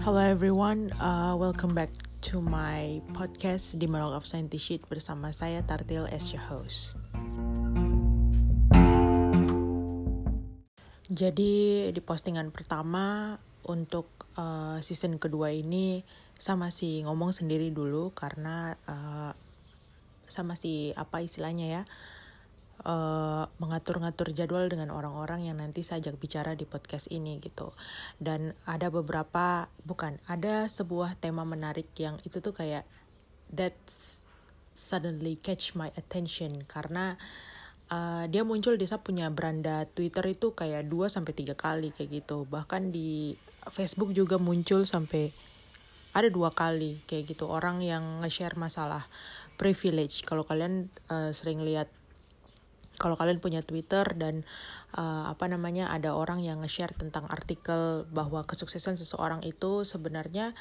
Hello everyone, uh, welcome back to my podcast The Moral of Scientist bersama saya Tartil as your host. Jadi di postingan pertama untuk uh, season kedua ini sama si ngomong sendiri dulu karena uh, sama si apa istilahnya ya uh, mengatur-ngatur jadwal dengan orang-orang yang nanti saya ajak bicara di podcast ini gitu. Dan ada beberapa bukan, ada sebuah tema menarik yang itu tuh kayak that suddenly catch my attention karena uh, dia muncul di saya punya beranda Twitter itu kayak 2 sampai tiga kali kayak gitu. Bahkan di Facebook juga muncul sampai ada dua kali kayak gitu orang yang nge-share masalah privilege. Kalau kalian uh, sering lihat kalau kalian punya Twitter dan uh, apa namanya ada orang yang nge-share tentang artikel bahwa kesuksesan seseorang itu sebenarnya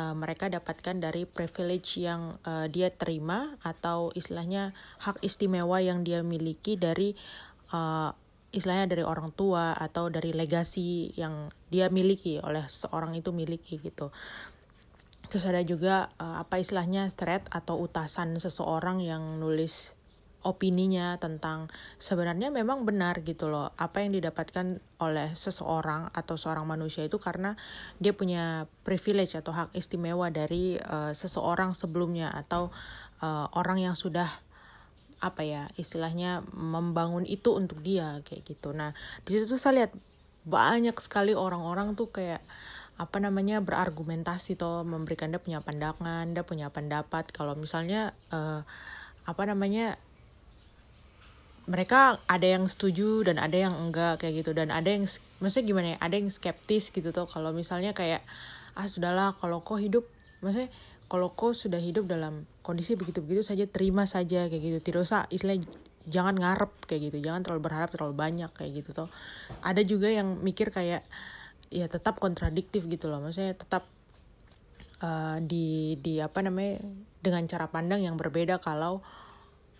uh, mereka dapatkan dari privilege yang uh, dia terima atau istilahnya hak istimewa yang dia miliki dari uh, istilahnya dari orang tua atau dari legasi yang dia miliki oleh seorang itu miliki gitu. Terus ada juga uh, apa istilahnya thread atau utasan seseorang yang nulis opininya tentang sebenarnya memang benar gitu loh apa yang didapatkan oleh seseorang atau seorang manusia itu karena dia punya privilege atau hak istimewa dari uh, seseorang sebelumnya atau uh, orang yang sudah apa ya istilahnya membangun itu untuk dia kayak gitu. Nah di situ tuh saya lihat banyak sekali orang-orang tuh kayak apa namanya berargumentasi toh memberikan dia punya pandangan dia punya pendapat. Kalau misalnya uh, apa namanya mereka ada yang setuju dan ada yang enggak kayak gitu. Dan ada yang maksudnya gimana ya ada yang skeptis gitu tuh. Kalau misalnya kayak ah sudahlah kalau kau hidup maksudnya kalau kau sudah hidup dalam kondisi begitu-begitu saja terima saja kayak gitu. Tidak usah istilah jangan ngarep kayak gitu. Jangan terlalu berharap terlalu banyak kayak gitu tuh. Ada juga yang mikir kayak ya tetap kontradiktif gitu loh. Maksudnya tetap uh, di di apa namanya dengan cara pandang yang berbeda kalau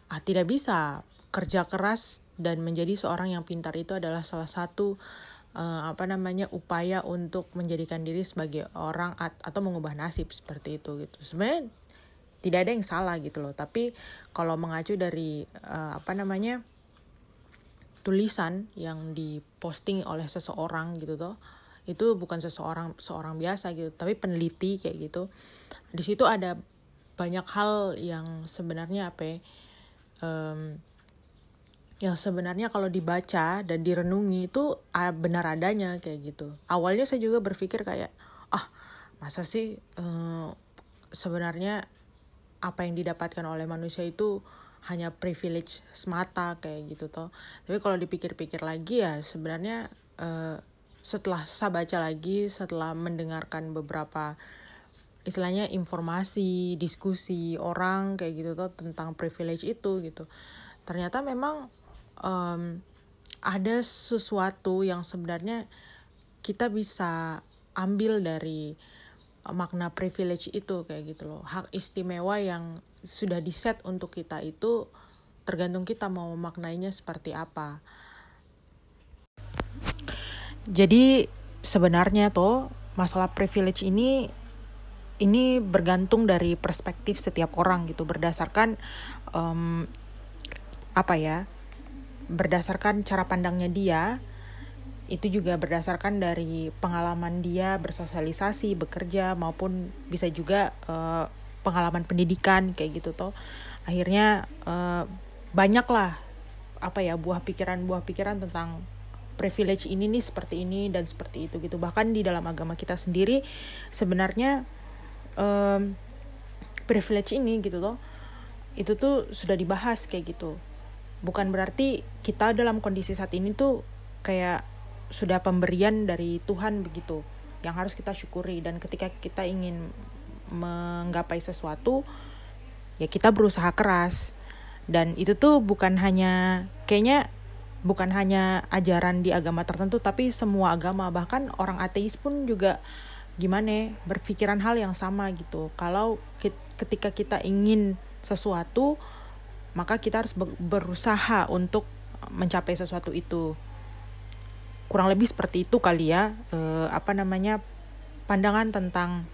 ah tidak bisa kerja keras dan menjadi seorang yang pintar itu adalah salah satu uh, apa namanya upaya untuk menjadikan diri sebagai orang at atau mengubah nasib seperti itu gitu. Sebenarnya tidak ada yang salah gitu loh. Tapi kalau mengacu dari uh, apa namanya tulisan yang diposting oleh seseorang gitu tuh itu bukan seseorang seorang biasa gitu. Tapi peneliti kayak gitu di situ ada banyak hal yang sebenarnya apa ya, um, yang sebenarnya kalau dibaca dan direnungi itu benar adanya kayak gitu. Awalnya saya juga berpikir kayak ah masa sih uh, sebenarnya apa yang didapatkan oleh manusia itu hanya privilege semata kayak gitu toh. Tapi kalau dipikir-pikir lagi ya sebenarnya uh, setelah saya baca lagi, setelah mendengarkan beberapa istilahnya informasi, diskusi orang kayak gitu tuh tentang privilege itu gitu. Ternyata memang um, ada sesuatu yang sebenarnya kita bisa ambil dari makna privilege itu kayak gitu loh. Hak istimewa yang sudah diset untuk kita itu tergantung kita mau memaknainya seperti apa. Jadi sebenarnya tuh masalah privilege ini ini bergantung dari perspektif setiap orang gitu. Berdasarkan um, apa ya berdasarkan cara pandangnya dia itu juga berdasarkan dari pengalaman dia bersosialisasi bekerja maupun bisa juga uh, pengalaman pendidikan kayak gitu toh. Akhirnya uh, banyak lah apa ya buah pikiran buah pikiran tentang privilege ini nih seperti ini dan seperti itu gitu. Bahkan di dalam agama kita sendiri sebenarnya um, privilege ini gitu toh itu tuh sudah dibahas kayak gitu bukan berarti kita dalam kondisi saat ini tuh kayak sudah pemberian dari Tuhan begitu yang harus kita syukuri. Dan ketika kita ingin menggapai sesuatu ya kita berusaha keras. Dan itu tuh bukan hanya kayaknya bukan hanya ajaran di agama tertentu tapi semua agama. Bahkan orang ateis pun juga gimana ya, berpikiran hal yang sama gitu. Kalau ketika kita ingin sesuatu maka kita harus berusaha untuk mencapai sesuatu itu kurang lebih seperti itu kali ya e, apa namanya pandangan tentang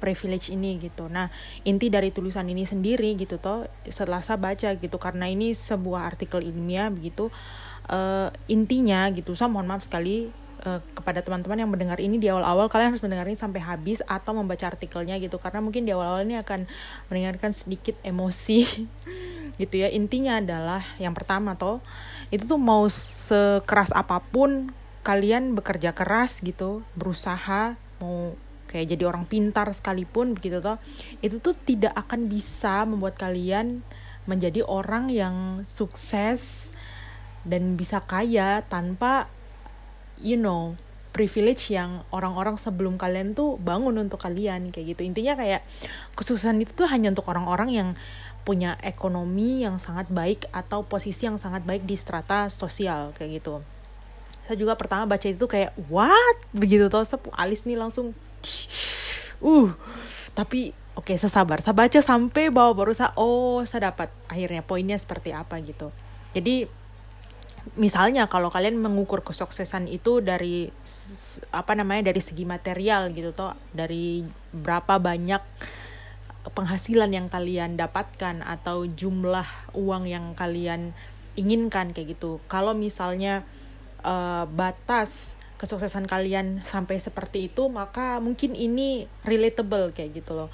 privilege ini gitu. Nah, inti dari tulisan ini sendiri gitu toh setelah saya baca gitu karena ini sebuah artikel ilmiah begitu uh, intinya gitu. Saya mohon maaf sekali kepada teman-teman yang mendengar ini di awal-awal kalian harus mendengar ini sampai habis atau membaca artikelnya gitu karena mungkin di awal-awal ini akan mendengarkan sedikit emosi gitu ya. Intinya adalah yang pertama toh itu tuh mau sekeras apa pun kalian bekerja keras gitu, berusaha mau kayak jadi orang pintar sekalipun begitu toh itu tuh tidak akan bisa membuat kalian menjadi orang yang sukses dan bisa kaya tanpa you know privilege yang orang-orang sebelum kalian tuh bangun untuk kalian kayak gitu intinya kayak kesuksesan itu tuh hanya untuk orang-orang yang punya ekonomi yang sangat baik atau posisi yang sangat baik di strata sosial kayak gitu. Saya juga pertama baca itu kayak what? Begitu toh alis nih langsung. Uh tapi oke okay, saya sabar. Saya baca sampai bawah baru saya oh saya dapat. Akhirnya poinnya seperti apa gitu. Jadi misalnya kalau kalian mengukur kesuksesan itu dari apa namanya dari segi material gitu toh dari berapa banyak penghasilan yang kalian dapatkan atau jumlah uang yang kalian inginkan kayak gitu. Kalau misalnya uh, batas kesuksesan kalian sampai seperti itu maka mungkin ini relatable kayak gitu loh.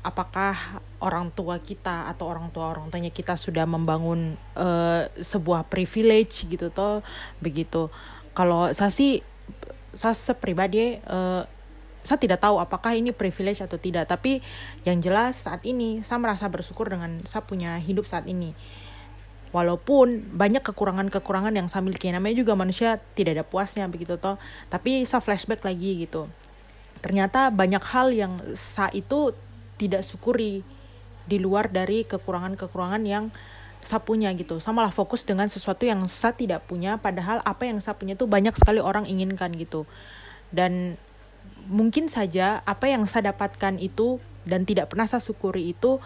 Apakah orang tua kita atau orang tua orang tuanya kita sudah membangun uh, sebuah privilege gitu toh? Begitu. Kalau saya sih saya sepribadi uh, saya tidak tahu apakah ini privilege atau tidak tapi yang jelas saat ini saya merasa bersyukur dengan saya punya hidup saat ini. Walaupun banyak kekurangan-kekurangan yang saya miliki namanya juga manusia tidak ada puasnya begitu toh. Tapi saya flashback lagi gitu. Ternyata banyak hal yang saya itu tidak syukuri di luar dari kekurangan-kekurangan yang saya punya gitu. Saya malah fokus dengan sesuatu yang saya tidak punya padahal apa yang saya punya itu banyak sekali orang inginkan gitu. Dan mungkin saja apa yang saya dapatkan itu dan tidak pernah saya syukuri itu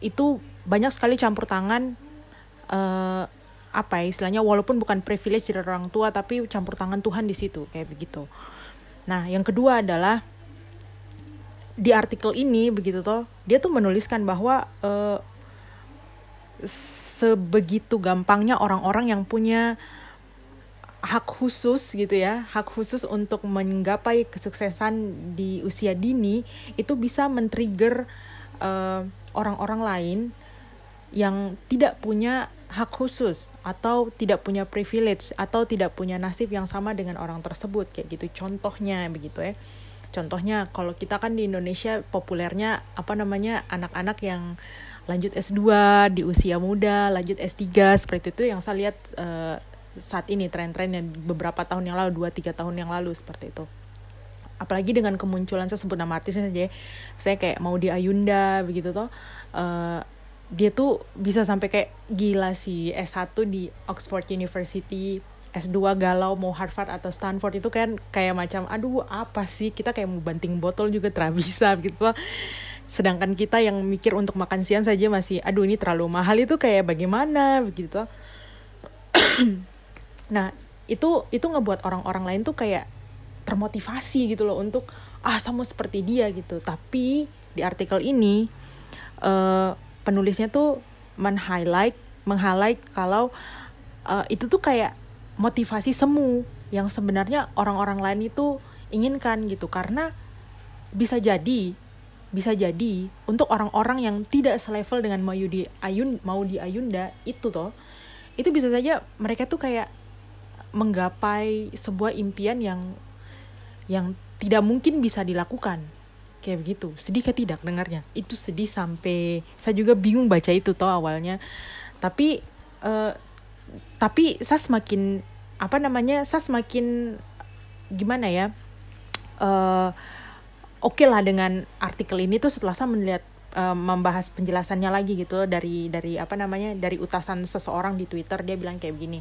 itu banyak sekali campur tangan uh, apa ya istilahnya walaupun bukan privilege dari orang tua tapi campur tangan Tuhan di situ kayak begitu. Nah, yang kedua adalah di artikel ini begitu toh dia tuh menuliskan bahwa uh, sebegitu gampangnya orang-orang yang punya hak khusus gitu ya hak khusus untuk menggapai kesuksesan di usia dini itu bisa men-trigger uh, orang-orang lain yang tidak punya hak khusus atau tidak punya privilege atau tidak punya nasib yang sama dengan orang tersebut kayak gitu. Contohnya begitu ya. Contohnya kalau kita kan di Indonesia populernya apa namanya anak-anak yang lanjut S2 di usia muda lanjut S3 seperti itu yang saya lihat uh, saat ini tren-tren yang beberapa tahun yang lalu 2-3 tahun yang lalu seperti itu. Apalagi dengan kemunculan saya sebut nama artisnya saja saya kayak mau di Ayunda begitu toh uh, dia tuh bisa sampai kayak gila sih S1 di Oxford University S2 galau mau Harvard atau Stanford itu kan kayak macam aduh apa sih? Kita kayak mau banting botol juga terlalu bisa gitu sedangkan kita yang mikir untuk makan siang saja masih aduh ini terlalu mahal itu kayak bagaimana? Begitu nah itu itu ngebuat orang-orang lain tuh kayak termotivasi gitu loh untuk ah sama seperti dia gitu. Tapi di artikel ini uh, penulisnya tuh men-highlight meng-highlight kalau uh, itu tuh kayak motivasi semu yang sebenarnya orang-orang lain itu inginkan gitu. Karena bisa jadi bisa jadi untuk orang-orang yang tidak selevel dengan mau di ayun mau di ayunda itu toh itu bisa saja mereka tuh kayak menggapai sebuah impian yang yang tidak mungkin bisa dilakukan. Kayak begitu. Sedih kayak tidak dengarnya? Itu sedih sampai saya juga bingung baca itu toh awalnya. Tapi uh, tapi saya semakin apa namanya saya semakin gimana ya uh, oke okay lah dengan artikel ini tuh setelah saya melihat uh, membahas penjelasannya lagi gitu dari dari apa namanya dari utasan seseorang di Twitter dia bilang kayak begini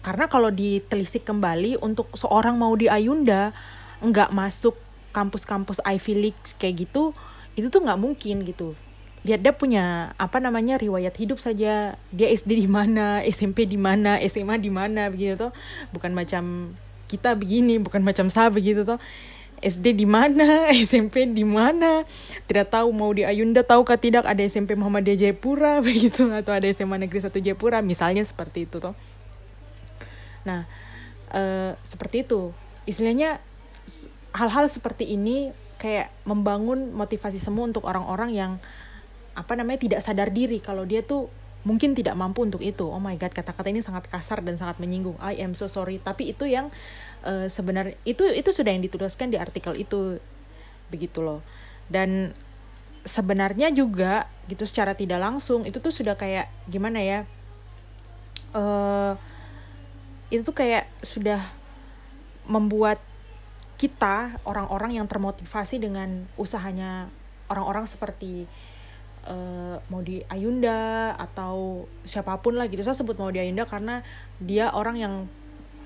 karena kalau ditelisik kembali untuk seorang mau di Ayunda nggak masuk kampus-kampus Ivy League kayak gitu itu tuh nggak mungkin gitu. Lihat dia punya apa namanya riwayat hidup saja. Dia SD di mana SMP di mana SMA di mana begitu tuh bukan macam kita begini bukan macam saya begitu tuh SD di mana, SMP di mana, tidak tahu mau di Ayunda tahukah tidak ada SMP Muhammadiyah Jayapura begitu? Atau ada SMA Negeri 1 Jayapura misalnya seperti itu toh. Nah, e, seperti itu. Istilahnya hal-hal seperti ini kayak membangun motivasi semua untuk orang-orang yang apa namanya tidak sadar diri kalau dia tuh mungkin tidak mampu untuk itu. Oh my god, kata-kata ini sangat kasar dan sangat menyinggung. I am so sorry. Tapi itu yang uh, sebenarnya itu itu sudah yang dituliskan di artikel itu begitu loh. Dan sebenarnya juga gitu secara tidak langsung itu tuh sudah kayak gimana ya? Uh, itu tuh kayak sudah membuat kita orang-orang yang termotivasi dengan usahanya orang-orang seperti uh, mau di Ayunda atau siapa pun lah gitu. Saya sebut mau di Ayunda karena dia orang yang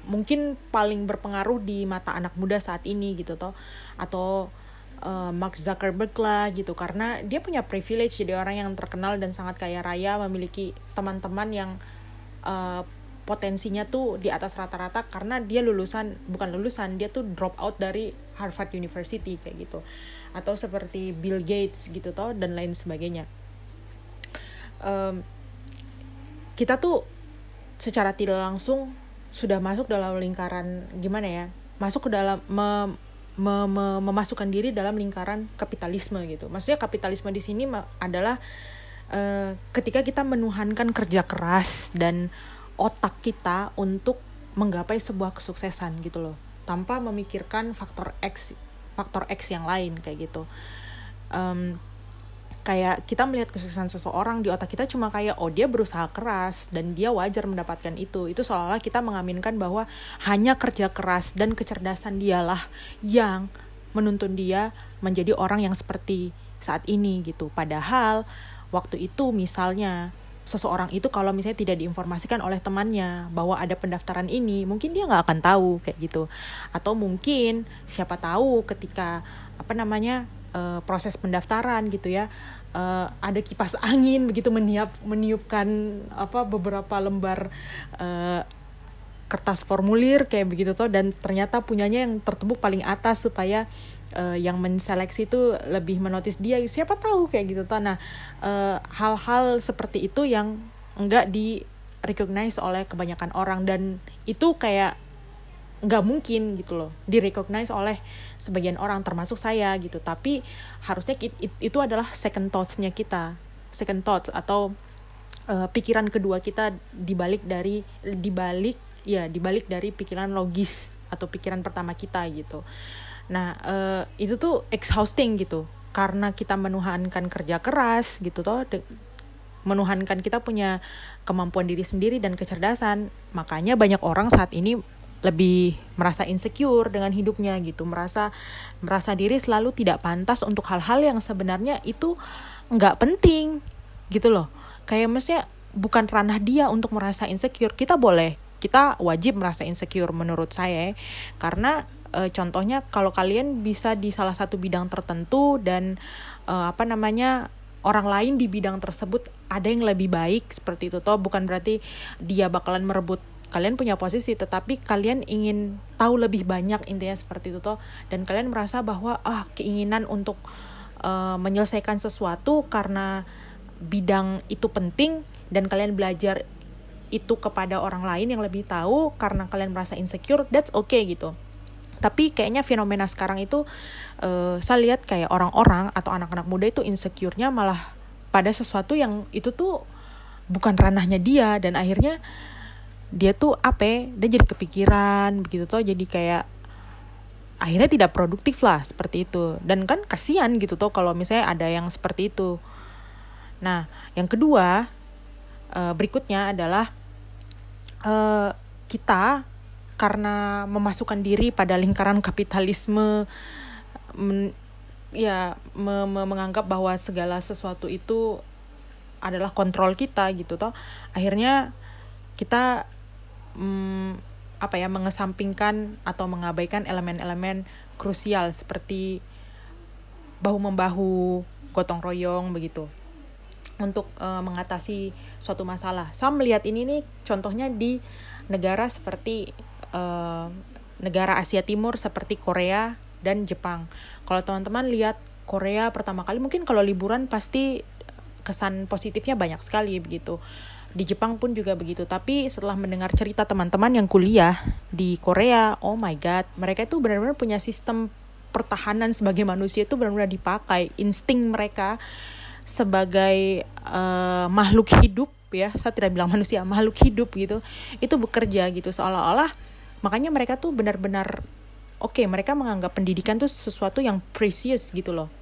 mungkin paling berpengaruh di mata anak muda saat ini gitu toh. Atau uh, Mark Zuckerberg lah gitu. Karena dia punya privilege jadi orang yang terkenal dan sangat kaya raya memiliki teman-teman yang uh, potensinya tuh di atas rata-rata karena dia lulusan bukan lulusan dia tuh drop out dari Harvard University kayak gitu. Atau seperti Bill Gates gitu toh dan lain sebagainya. Um, kita tuh secara tidak langsung sudah masuk dalam lingkaran gimana ya masuk ke dalam me, me, me, memasukkan diri dalam lingkaran kapitalisme gitu. Maksudnya kapitalisme di sini adalah uh, ketika kita menuhankan kerja keras dan otak kita untuk menggapai sebuah kesuksesan gitu loh. Tanpa memikirkan faktor X faktor X yang lain kayak gitu. Um, kayak kita melihat kesuksesan seseorang di otak kita cuma kayak oh dia berusaha keras dan dia wajar mendapatkan itu. Itu seolah-olah kita mengaminkan bahwa hanya kerja keras dan kecerdasan dialah yang menuntun dia menjadi orang yang seperti saat ini gitu. Padahal waktu itu misalnya seseorang itu kalau misalnya tidak diinformasikan oleh temannya bahwa ada pendaftaran ini mungkin dia nggak akan tahu kayak gitu. Atau mungkin siapa tahu ketika apa namanya uh, proses pendaftaran gitu ya uh, ada kipas angin begitu meniup meniupkan apa beberapa lembar uh, kertas formulir kayak begitu tuh dan ternyata punyanya yang tertumbuk paling atas supaya uh, yang menseleksi itu lebih menotis dia. Siapa tahu kayak gitu tuh nah eh, hal-hal seperti itu yang enggak di recognize oleh kebanyakan orang. Dan itu kayak nggak mungkin gitu loh di recognize oleh sebagian orang termasuk saya gitu. Tapi harusnya it, it, itu adalah second thoughts-nya kita. Second thoughts atau uh, pikiran kedua kita dibalik dari dibalik ya dibalik dari pikiran logis atau pikiran pertama kita gitu Nah, uh, itu tuh exhausting gitu. Karena kita menuhankan kerja keras gitu toh menuhankan kita punya kemampuan diri sendiri dan kecerdasan. Makanya banyak orang saat ini lebih merasa insecure dengan hidupnya gitu, merasa merasa diri selalu tidak pantas untuk hal-hal yang sebenarnya itu nggak penting gitu loh. Kayak maksudnya bukan ranah dia untuk merasa insecure. Kita boleh, kita wajib merasa insecure menurut saya karena uh, contohnya kalau kalian bisa di salah satu bidang tertentu dan uh, apa namanya orang lain di bidang tersebut ada yang lebih baik seperti itu. Toh bukan berarti dia bakalan merebut kalian punya posisi tetapi kalian ingin tahu lebih banyak intinya seperti itu toh. Dan kalian merasa bahwa ah keinginan untuk uh, menyelesaikan sesuatu karena bidang itu penting dan kalian belajar itu kepada orang lain yang lebih tahu karena kalian merasa insecure that's okay gitu tapi kayaknya fenomena sekarang itu uh, saya lihat kayak orang-orang atau anak-anak muda itu insecure-nya malah pada sesuatu yang itu tuh bukan ranahnya dia. Dan akhirnya dia tuh apa dia jadi kepikiran begitu tuh jadi kayak akhirnya tidak produktif lah seperti itu. Dan kan kasihan gitu tuh kalau misalnya ada yang seperti itu. Nah yang kedua uh, berikutnya adalah uh, kita karena memasukkan diri pada lingkaran kapitalisme men, ya me, me, menganggap bahwa segala sesuatu itu adalah kontrol kita gitu toh akhirnya kita mm, apa ya mengesampingkan atau mengabaikan elemen-elemen krusial seperti bahu membahu gotong royong begitu untuk uh, mengatasi suatu masalah. Saya melihat ini nih contohnya di negara seperti uh, negara Asia Timur seperti Korea dan Jepang. Kalau teman-teman lihat Korea pertama kali mungkin kalau liburan pasti kesan positifnya banyak sekali begitu. Di Jepang pun juga begitu. Tapi setelah mendengar cerita teman-teman yang kuliah di Korea oh my god mereka itu benar-benar punya sistem pertahanan sebagai manusia itu benar-benar dipakai. Insting mereka sebagai uh, makhluk hidup ya. Saya tidak bilang manusia makhluk hidup gitu. Itu bekerja gitu. Seolah-olah makanya mereka tuh benar-benar oke okay, mereka menganggap pendidikan tuh sesuatu yang precious gitu loh.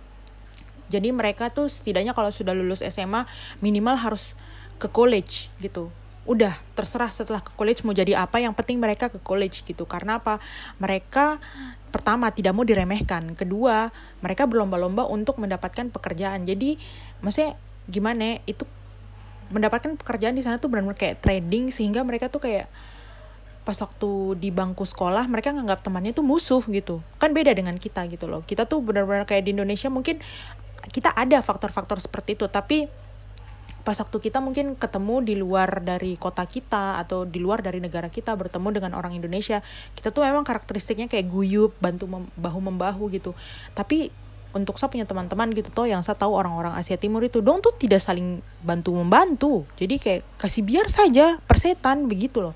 Jadi mereka tuh setidaknya kalau sudah lulus SMA minimal harus ke college gitu. Udah terserah setelah ke college mau jadi apa yang penting mereka ke college gitu. Karena apa? Mereka pertama tidak mau diremehkan. Kedua mereka berlomba-lomba untuk mendapatkan pekerjaan. Jadi maksudnya gimana itu mendapatkan pekerjaan di sana tuh benar-benar kayak trading sehingga mereka tuh kayak pas waktu di bangku sekolah mereka nganggap temannya tuh musuh gitu. Kan beda dengan kita gitu loh. Kita tuh benar-benar kayak di Indonesia mungkin kita ada faktor-faktor seperti itu tapi pas waktu kita mungkin ketemu di luar dari kota kita atau di luar dari negara kita bertemu dengan orang Indonesia kita tuh memang karakteristiknya kayak guyup bantu mem bahu membahu gitu. Tapi untuk saya punya teman-teman gitu toh yang saya tahu orang-orang Asia Timur itu dong tuh tidak saling bantu membantu jadi kayak kasih biar saja persetan begitu loh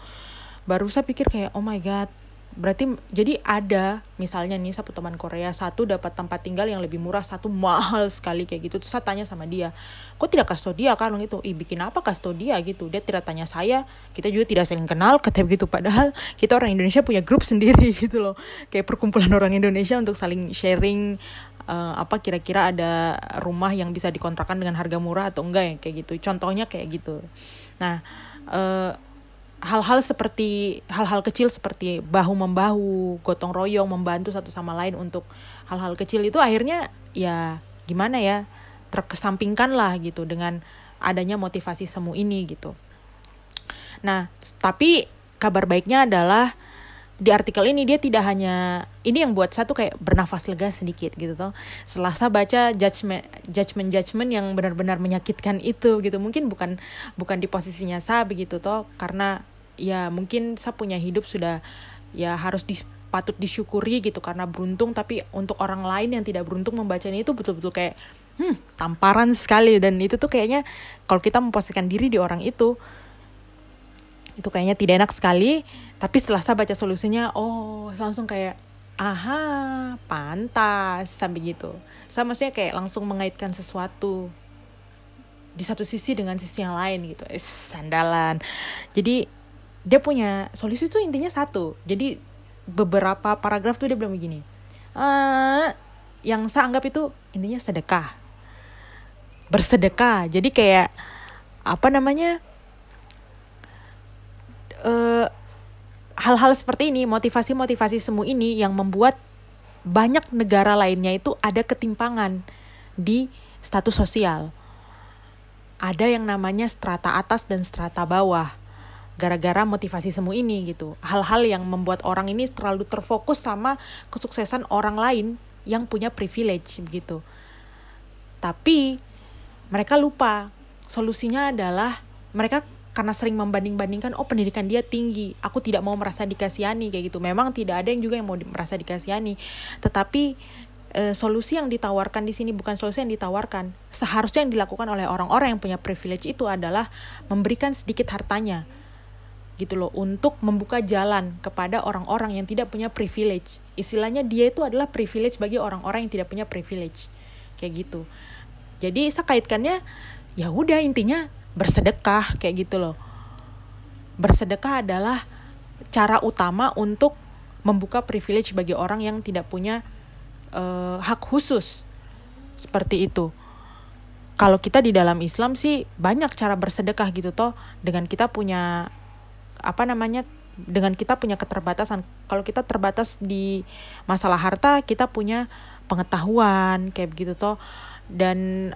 baru saya pikir kayak oh my god berarti jadi ada misalnya nih satu teman Korea satu dapat tempat tinggal yang lebih murah satu mahal sekali kayak gitu. Terus saya tanya sama dia kok tidak kasih dia? Kan gitu ih bikin apa kasih dia? Gitu. Dia tidak tanya saya kita juga tidak saling kenal kata begitu. Padahal kita orang Indonesia punya grup sendiri gitu loh. Kayak perkumpulan orang Indonesia untuk saling sharing uh, apa kira-kira ada rumah yang bisa dikontrakan dengan harga murah atau enggak ya kayak gitu. Contohnya kayak gitu. Nah uh, hal-hal seperti hal-hal kecil seperti bahu membahu, gotong royong, membantu satu sama lain untuk hal-hal kecil itu akhirnya ya gimana ya terkesampingkan lah gitu dengan adanya motivasi semu ini gitu. Nah, tapi kabar baiknya adalah di artikel ini dia tidak hanya ini yang buat satu kayak bernafas lega sedikit gitu toh. Setelah saya baca judgment judgment judgment yang benar-benar menyakitkan itu gitu. Mungkin bukan bukan di posisinya saya begitu toh. Karena ya mungkin saya punya hidup sudah ya harus dis, patut disyukuri gitu karena beruntung. Tapi untuk orang lain yang tidak beruntung membacanya itu betul-betul kayak hmm tamparan sekali. Dan itu tuh kayaknya kalau kita memposisikan diri di orang itu itu kayaknya tidak enak sekali. Tapi setelah saya baca solusinya oh langsung kayak aha pantas sampai gitu. Saya maksudnya kayak langsung mengaitkan sesuatu di satu sisi dengan sisi yang lain gitu. Eh, sandalan. Jadi dia punya solusi itu intinya satu. Jadi beberapa paragraf tuh dia bilang begini uh, yang saya anggap itu intinya sedekah. Bersedekah. Jadi kayak apa namanya uh, hal-hal seperti ini, motivasi-motivasi semu ini yang membuat banyak negara lainnya itu ada ketimpangan di status sosial. Ada yang namanya strata atas dan strata bawah. Gara-gara motivasi semu ini gitu. Hal-hal yang membuat orang ini terlalu terfokus sama kesuksesan orang lain yang punya privilege begitu. Tapi mereka lupa solusinya adalah mereka karena sering membanding-bandingkan oh pendidikan dia tinggi aku tidak mau merasa dikasihani kayak gitu. Memang tidak ada yang juga yang mau merasa dikasihani. Tetapi e, solusi yang ditawarkan di sini bukan solusi yang ditawarkan. Seharusnya yang dilakukan oleh orang-orang yang punya privilege itu adalah memberikan sedikit hartanya gitu loh untuk membuka jalan kepada orang-orang yang tidak punya privilege. Istilahnya dia itu adalah privilege bagi orang-orang yang tidak punya privilege kayak gitu. Jadi saya kaitkannya ya udah intinya bersedekah kayak gitu loh. Bersedekah adalah cara utama untuk membuka privilege bagi orang yang tidak punya uh, hak khusus seperti itu. Kalau kita di dalam Islam sih banyak cara bersedekah gitu toh dengan kita punya apa namanya dengan kita punya keterbatasan. Kalau kita terbatas di masalah harta, kita punya pengetahuan kayak begitu toh dan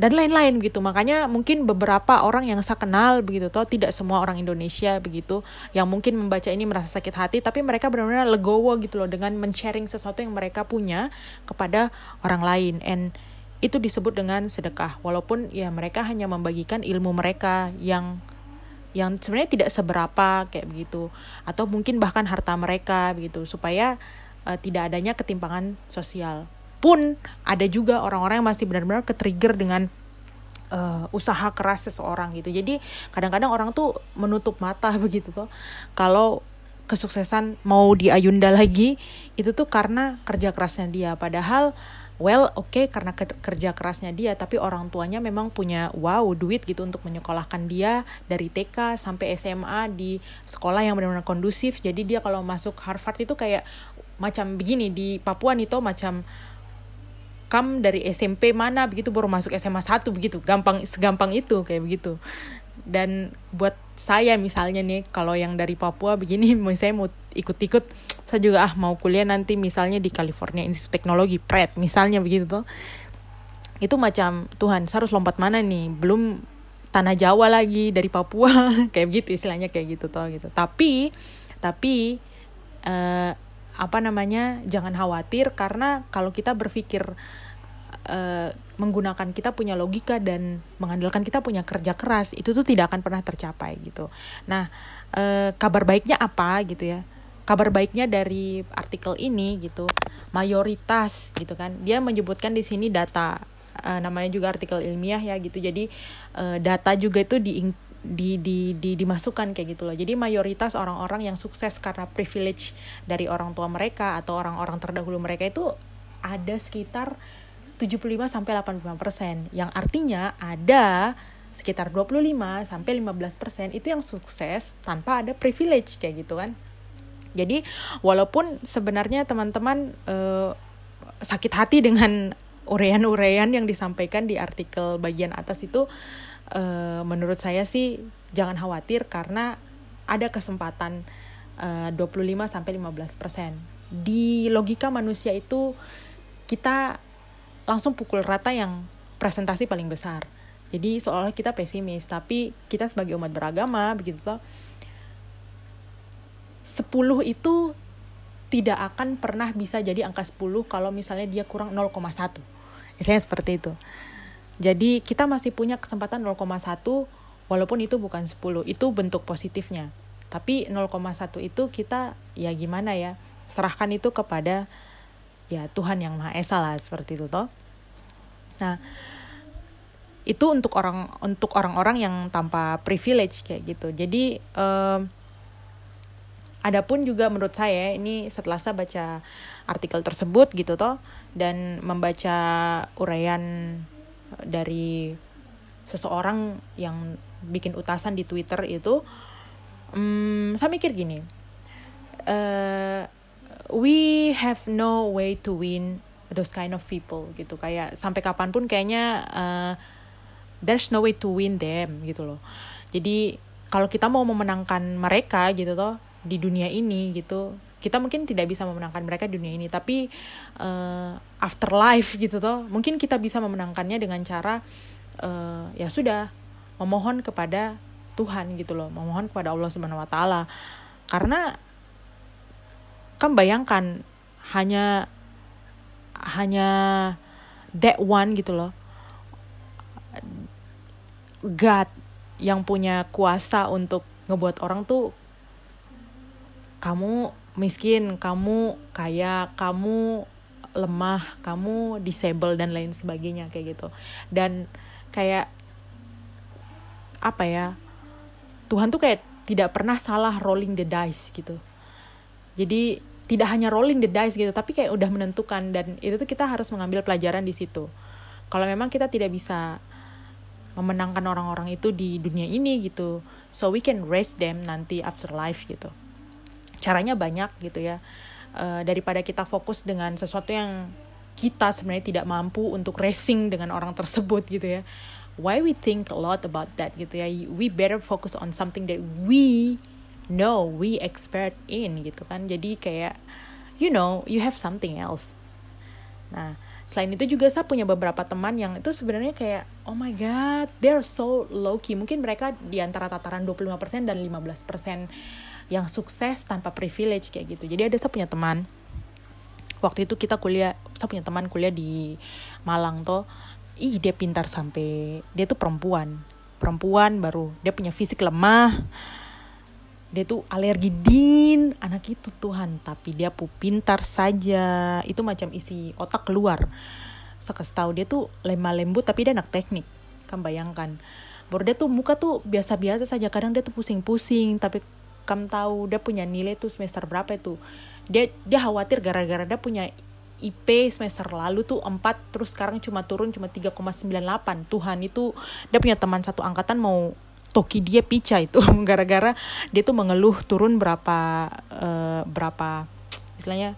dan lain-lain gitu. Makanya mungkin beberapa orang yang saya kenal begitu toh tidak semua orang Indonesia begitu yang mungkin membaca ini merasa sakit hati tapi mereka benar-benar legowo gitu loh dengan men-sharing sesuatu yang mereka punya kepada orang lain. And itu disebut dengan sedekah. Walaupun ya mereka hanya membagikan ilmu mereka yang yang sebenarnya tidak seberapa kayak begitu atau mungkin bahkan harta mereka begitu supaya uh, tidak adanya ketimpangan sosial pun ada juga orang-orang yang masih benar-benar ke-trigger dengan uh, usaha keras seseorang gitu. Jadi kadang-kadang orang tuh menutup mata begitu tuh kalau kesuksesan mau diayunda lagi itu tuh karena kerja kerasnya dia. Padahal well oke okay, karena kerja kerasnya dia tapi orang tuanya memang punya wow duit gitu untuk menyekolahkan dia dari TK sampai SMA di sekolah yang benar-benar kondusif jadi dia kalau masuk Harvard itu kayak macam begini di Papua nih tuh macam kam dari SMP mana begitu baru masuk SMA 1 begitu. Gampang segampang itu kayak begitu. Dan buat saya misalnya nih kalau yang dari Papua begini saya mau ikut-ikut saya juga ah mau kuliah nanti misalnya di California Institute Teknologi Pratt misalnya begitu tuh itu macam Tuhan saya harus lompat mana nih? Belum tanah Jawa lagi dari Papua. Kayak begitu istilahnya kayak gitu toh gitu. Tapi tapi uh, apa namanya jangan khawatir karena kalau kita berpikir uh, menggunakan kita punya logika dan mengandalkan kita punya kerja keras itu tuh tidak akan pernah tercapai gitu. Nah uh, kabar baiknya apa gitu ya? Kabar baiknya dari artikel ini gitu mayoritas gitu kan. Dia menyebutkan di sini data uh, namanya juga artikel ilmiah ya gitu. Jadi uh, data juga itu di di, di, di dimasukkan kayak gitu loh. Jadi mayoritas orang-orang yang sukses karena privilege dari orang tua mereka atau orang-orang terdahulu mereka itu ada sekitar 75 sampai 85 persen. Yang artinya ada sekitar 25 sampai 15 persen itu yang sukses tanpa ada privilege kayak gitu kan. Jadi walaupun sebenarnya teman-teman uh, sakit hati dengan urean-urean yang disampaikan di artikel bagian atas itu uh, menurut saya sih jangan khawatir karena ada kesempatan uh, 25 sampai 15%. Di logika manusia itu kita langsung pukul rata yang presentasi paling besar. Jadi seolah kita pesimis, tapi kita sebagai umat beragama begitu toh 10 itu tidak akan pernah bisa jadi angka 10 kalau misalnya dia kurang 0,1. Misalnya seperti itu. Jadi kita masih punya kesempatan 0,1 walaupun itu bukan 10. Itu bentuk positifnya. Tapi 0,1 itu kita ya gimana ya? Serahkan itu kepada ya Tuhan yang Maha Esa lah seperti itu toh. Nah, itu untuk orang untuk orang-orang yang tanpa privilege kayak gitu. Jadi um, Adapun juga menurut saya ini setelah saya baca artikel tersebut gitu toh dan membaca uraian dari seseorang yang bikin utasan di Twitter itu, um, saya mikir gini, uh, we have no way to win those kind of people gitu kayak sampai kapan pun kayaknya uh, there's no way to win them gitu loh. Jadi kalau kita mau memenangkan mereka gitu toh di dunia ini gitu kita mungkin tidak bisa memenangkan mereka di dunia ini tapi uh, afterlife gitu toh mungkin kita bisa memenangkannya dengan cara uh, ya sudah memohon kepada Tuhan gitu loh memohon kepada Allah Subhanahu Wa Taala. Karena kan bayangkan hanya hanya that one gitu loh God yang punya kuasa untuk ngebuat orang tuh kamu miskin, kamu kaya, kamu lemah, kamu disable dan lain sebagainya kayak gitu. Dan kayak apa ya? Tuhan tuh kayak tidak pernah salah rolling the dice gitu. Jadi tidak hanya rolling the dice gitu, tapi kayak udah menentukan dan itu tuh kita harus mengambil pelajaran di situ. Kalau memang kita tidak bisa memenangkan orang-orang itu di dunia ini gitu, so we can raise them nanti after life gitu caranya banyak gitu ya. Uh, daripada kita fokus dengan sesuatu yang kita sebenarnya tidak mampu untuk racing dengan orang tersebut gitu ya. Why we think a lot about that gitu ya. We better focus on something that we know we expert in gitu kan. Jadi kayak you know you have something else. Nah selain itu juga saya punya beberapa teman yang itu sebenarnya kayak oh my god they're so low key. Mungkin mereka di antara tataran 25% dan 15% yang sukses tanpa privilege kayak gitu. Jadi ada saya punya teman. Waktu itu kita kuliah saya punya teman kuliah di Malang tuh. Ih dia pintar sampai dia tuh perempuan. Perempuan baru. Dia punya fisik lemah. Dia tuh alergi dingin. Anak itu Tuhan tapi dia pu pintar saja. Itu macam isi otak keluar. Saya tahu dia tuh lemah lembut tapi dia anak teknik. Kan bayangkan. Baru dia tuh muka tuh biasa-biasa saja. Kadang dia tuh pusing-pusing tapi kamu tahu dia punya nilai tuh semester berapa itu. Dia dia khawatir gara-gara dia punya IP semester lalu tuh 4 terus sekarang cuma turun cuma 3,98 Tuhan itu dia punya teman satu angkatan mau toki dia pica itu. Gara-gara dia tuh mengeluh turun berapa uh, berapa istilahnya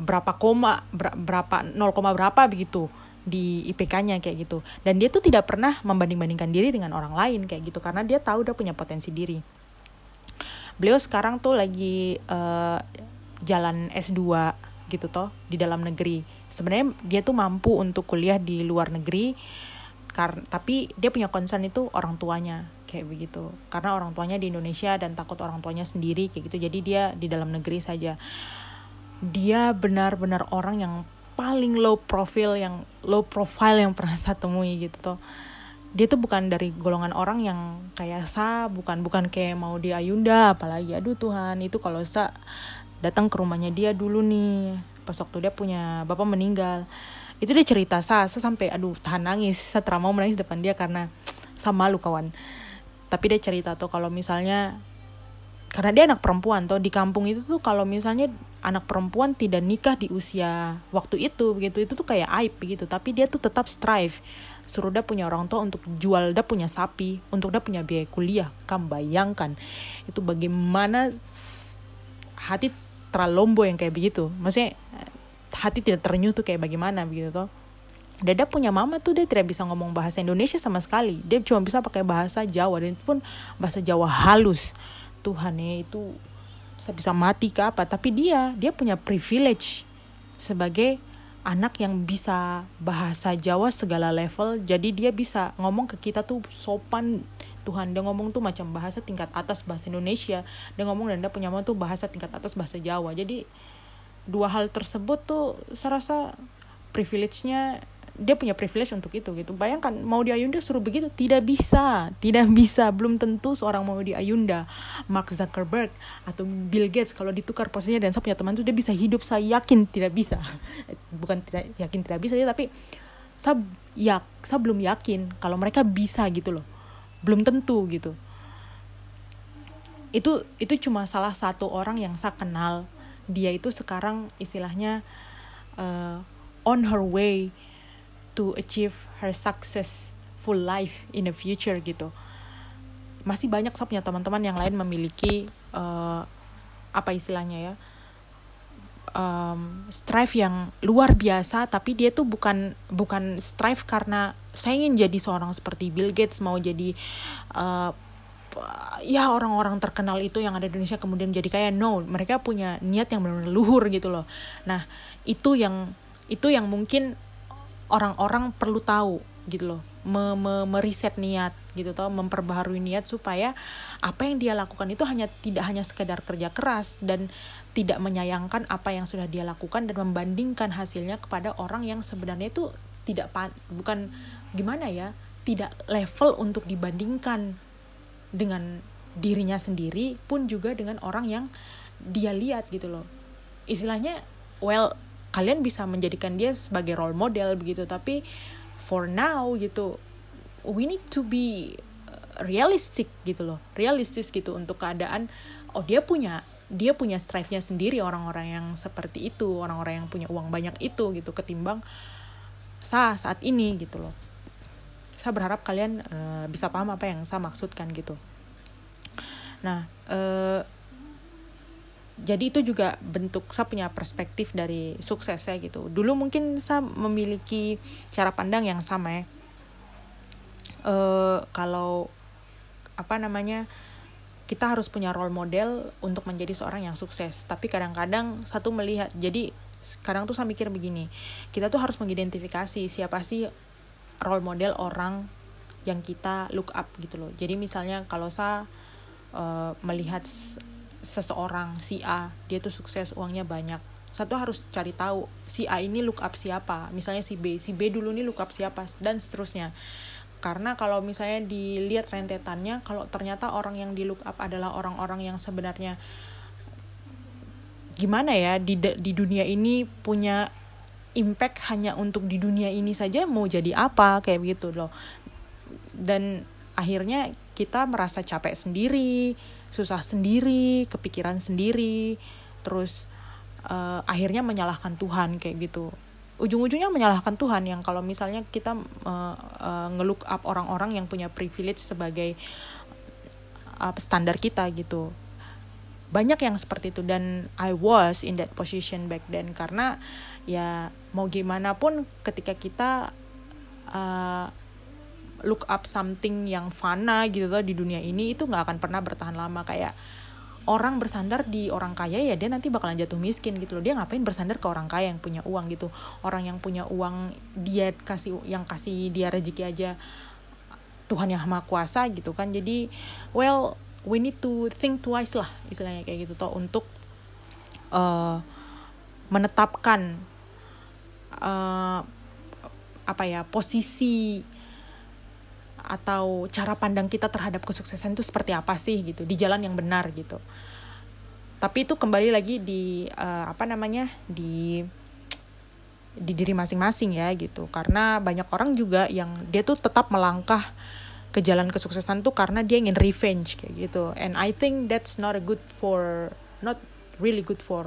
berapa koma ber, berapa 0, berapa begitu di IPK-nya kayak gitu. Dan dia tuh tidak pernah membanding-bandingkan diri dengan orang lain kayak gitu. Karena dia tahu dia punya potensi diri beliau sekarang tuh lagi uh, jalan S2 gitu toh di dalam negeri. Sebenarnya dia tuh mampu untuk kuliah di luar negeri karena tapi dia punya concern itu orang tuanya kayak begitu. Karena orang tuanya di Indonesia dan takut orang tuanya sendiri kayak gitu. Jadi dia di dalam negeri saja. Dia benar-benar orang yang paling low profile yang low profile yang pernah saya temui gitu tuh dia tuh bukan dari golongan orang yang kayak sa bukan bukan kayak mau di Ayunda apalagi aduh Tuhan itu kalau sa datang ke rumahnya dia dulu nih pas waktu dia punya bapak meninggal. Itu dia cerita sa sa sampai aduh tahan nangis sa trauma menangis depan dia karena sama malu kawan. Tapi dia cerita tuh kalau misalnya karena dia anak perempuan tuh di kampung itu tuh kalau misalnya anak perempuan tidak nikah di usia waktu itu begitu itu tuh kayak aib gitu tapi dia tuh tetap strive suruh dia punya orang tua untuk jual dia punya sapi untuk dia punya biaya kuliah kamu bayangkan itu bagaimana hati terlombo yang kayak begitu maksudnya hati tidak terenyuh tuh kayak bagaimana begitu tuh Dada punya mama tuh dia tidak bisa ngomong bahasa Indonesia sama sekali. Dia cuma bisa pakai bahasa Jawa dan itu pun bahasa Jawa halus. Tuhan ya itu saya bisa mati ke apa. Tapi dia dia punya privilege sebagai anak yang bisa bahasa Jawa segala level. Jadi dia bisa ngomong ke kita tuh sopan Tuhan dia ngomong tuh macam bahasa tingkat atas bahasa Indonesia dia ngomong dan dia punya mama tuh bahasa tingkat atas bahasa Jawa jadi dua hal tersebut tuh saya rasa privilege-nya dia punya privilege untuk itu gitu. Bayangkan mau di Ayunda suruh begitu? Tidak bisa. Tidak bisa. Belum tentu seorang mau di Ayunda. Mark Zuckerberg atau Bill Gates kalau ditukar posisinya dan saya punya teman tuh dia bisa hidup. Saya yakin tidak bisa. Bukan tidak yakin tidak bisa ya tapi saya ya saya belum yakin kalau mereka bisa gitu loh. Belum tentu gitu. Itu itu cuma salah satu orang yang saya kenal. Dia itu sekarang istilahnya uh, on her way to achieve her successful life in the future gitu. Masih banyak saya punya teman-teman yang lain memiliki uh, apa istilahnya ya um, strive yang luar biasa tapi dia tuh bukan bukan strive karena saya ingin jadi seorang seperti Bill Gates mau jadi uh, ya orang-orang terkenal itu yang ada di Indonesia kemudian jadi kayak no mereka punya niat yang benar-benar luhur gitu loh. Nah itu yang itu yang mungkin orang-orang perlu tahu gitu loh. Me, me, meriset niat gitu toh memperbaharui niat supaya apa yang dia lakukan itu hanya tidak hanya sekedar kerja keras dan tidak menyayangkan apa yang sudah dia lakukan dan membandingkan hasilnya kepada orang yang sebenarnya itu tidak bukan gimana ya tidak level untuk dibandingkan dengan dirinya sendiri pun juga dengan orang yang dia lihat gitu loh. Istilahnya well kalian bisa menjadikan dia sebagai role model begitu. Tapi for now gitu we need to be realistic gitu loh. Realistis gitu untuk keadaan oh dia punya dia punya strive-nya sendiri orang-orang yang seperti itu orang-orang yang punya uang banyak itu gitu ketimbang sa saat ini gitu loh. Saya berharap kalian uh, bisa paham apa yang saya maksudkan gitu. Nah uh, jadi itu juga bentuk saya punya perspektif dari sukses saya gitu. Dulu mungkin saya memiliki cara pandang yang sama ya. Uh, kalau apa namanya kita harus punya role model untuk menjadi seorang yang sukses. Tapi kadang-kadang satu melihat jadi sekarang tuh saya mikir begini kita tuh harus mengidentifikasi siapa sih role model orang yang kita look up gitu loh. Jadi misalnya kalau saya uh, melihat seseorang si A dia tuh sukses uangnya banyak. Satu harus cari tahu si A ini look up siapa. Misalnya si B si B dulu nih look up siapa dan seterusnya. Karena kalau misalnya dilihat rentetannya kalau ternyata orang yang di look up adalah orang-orang yang sebenarnya gimana ya di di dunia ini punya impact hanya untuk di dunia ini saja mau jadi apa kayak begitu loh. Dan akhirnya kita merasa capek sendiri susah sendiri kepikiran sendiri terus uh, akhirnya menyalahkan Tuhan kayak gitu. Ujung-ujungnya menyalahkan Tuhan yang kalau misalnya kita uh, uh, ngelook up orang-orang yang punya privilege sebagai uh, standar kita gitu. Banyak yang seperti itu dan I was in that position back then karena ya mau gimana pun ketika kita uh, look up something yang fana gitu loh di dunia ini itu nggak akan pernah bertahan lama. Kayak orang bersandar di orang kaya ya dia nanti bakalan jatuh miskin gitu loh. Dia ngapain bersandar ke orang kaya yang punya uang gitu? Orang yang punya uang dia kasih yang kasih dia rezeki aja. Tuhan yang maha kuasa gitu kan. Jadi well we need to think twice lah istilahnya kayak gitu toh untuk uh, menetapkan uh, apa ya posisi atau cara pandang kita terhadap kesuksesan itu seperti apa sih gitu? Di jalan yang benar gitu. Tapi itu kembali lagi di uh, apa namanya di di diri masing-masing ya gitu. Karena banyak orang juga yang dia tuh tetap melangkah ke jalan kesuksesan tuh karena dia ingin revenge kayak gitu. And I think that's not a good for not really good for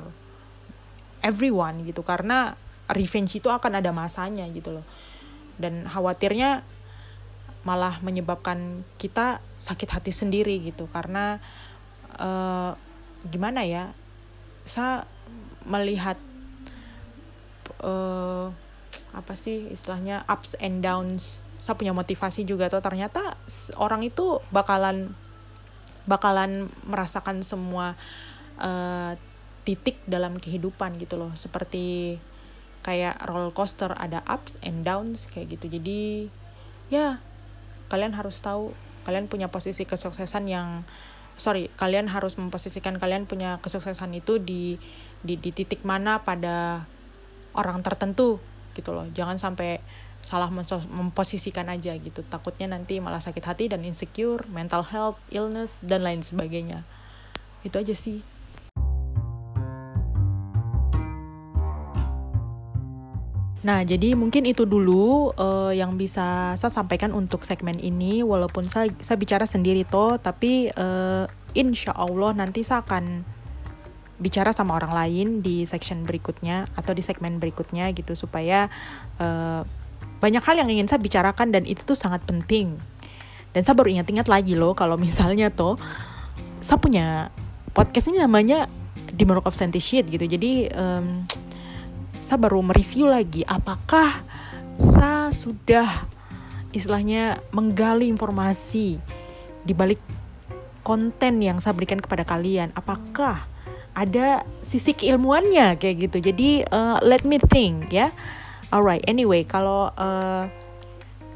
everyone gitu. Karena revenge itu akan ada masanya gitu loh. Dan khawatirnya malah menyebabkan kita sakit hati sendiri gitu. Karena uh, gimana ya saya melihat uh, apa sih istilahnya ups and downs. Saya punya motivasi juga tuh. Ternyata orang itu bakalan bakalan merasakan semua uh, titik dalam kehidupan gitu loh. Seperti kayak roller coaster ada ups and downs kayak gitu. Jadi ya kalian harus tahu kalian punya posisi kesuksesan yang sorry kalian harus memposisikan kalian punya kesuksesan itu di di, di titik mana pada orang tertentu gitu loh. Jangan sampai salah memposisikan aja gitu. Takutnya nanti malah sakit hati dan insecure mental health illness dan lain sebagainya. Itu aja sih Nah, jadi mungkin itu dulu uh, yang bisa saya sampaikan untuk segmen ini. Walaupun saya, saya bicara sendiri toh, tapi uh, insya Allah nanti saya akan bicara sama orang lain di section berikutnya atau di segmen berikutnya gitu supaya uh, banyak hal yang ingin saya bicarakan dan itu tuh sangat penting. Dan saya baru ingat-ingat lagi loh kalau misalnya toh saya punya podcast ini namanya The Mark of Sheet gitu. Jadi um, saya baru mereview lagi apakah saya sudah istilahnya menggali informasi di balik konten yang saya berikan kepada kalian? Apakah ada sisi keilmuannya? Kayak gitu. Jadi uh, let me think ya. Alright anyway kalau uh,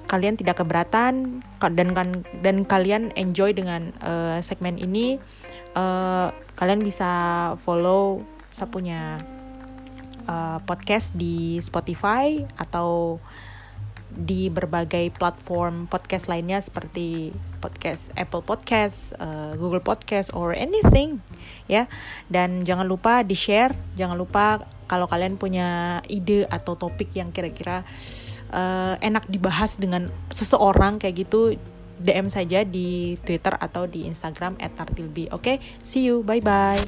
kalian tidak keberatan dan kan dan kalian enjoy dengan uh, segmen ini uh, kalian bisa follow saya punya uh, podcast di Spotify atau di berbagai platform podcast lainnya seperti podcast Apple Podcast, uh, Google Podcast, or anything, ya. Dan jangan lupa di share, jangan lupa kalau kalian punya ide atau topik yang kira-kira uh, enak dibahas dengan seseorang kayak gitu, DM saja di Twitter atau di Instagram @tartilbi. Oke, okay? see you, bye bye.